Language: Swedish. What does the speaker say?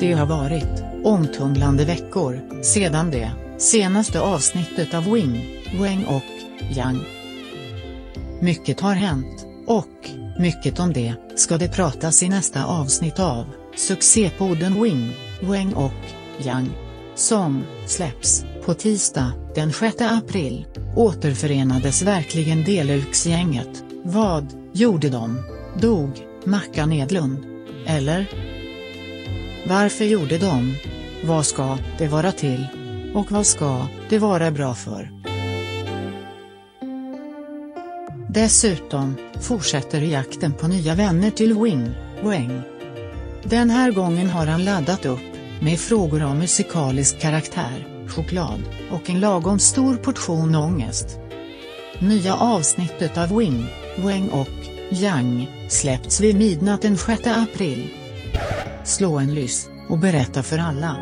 Det har varit omtumlande veckor sedan det senaste avsnittet av Wing, Wang och Yang. Mycket har hänt, och mycket om det ska det pratas i nästa avsnitt av succépodden Wing, Wang och Yang. Som släpps på tisdag den 6 april återförenades verkligen Deluxe-gänget. Vad gjorde de? Dog Mackan Edlund? Eller? Varför gjorde de? Vad ska det vara till? Och vad ska det vara bra för? Dessutom fortsätter jakten på nya vänner till Wing, Wang. Den här gången har han laddat upp med frågor av musikalisk karaktär, choklad och en lagom stor portion ångest. Nya avsnittet av Wing, Wang och Yang släppts vid midnatt den 6 april. Slå en lys och berätta för alla.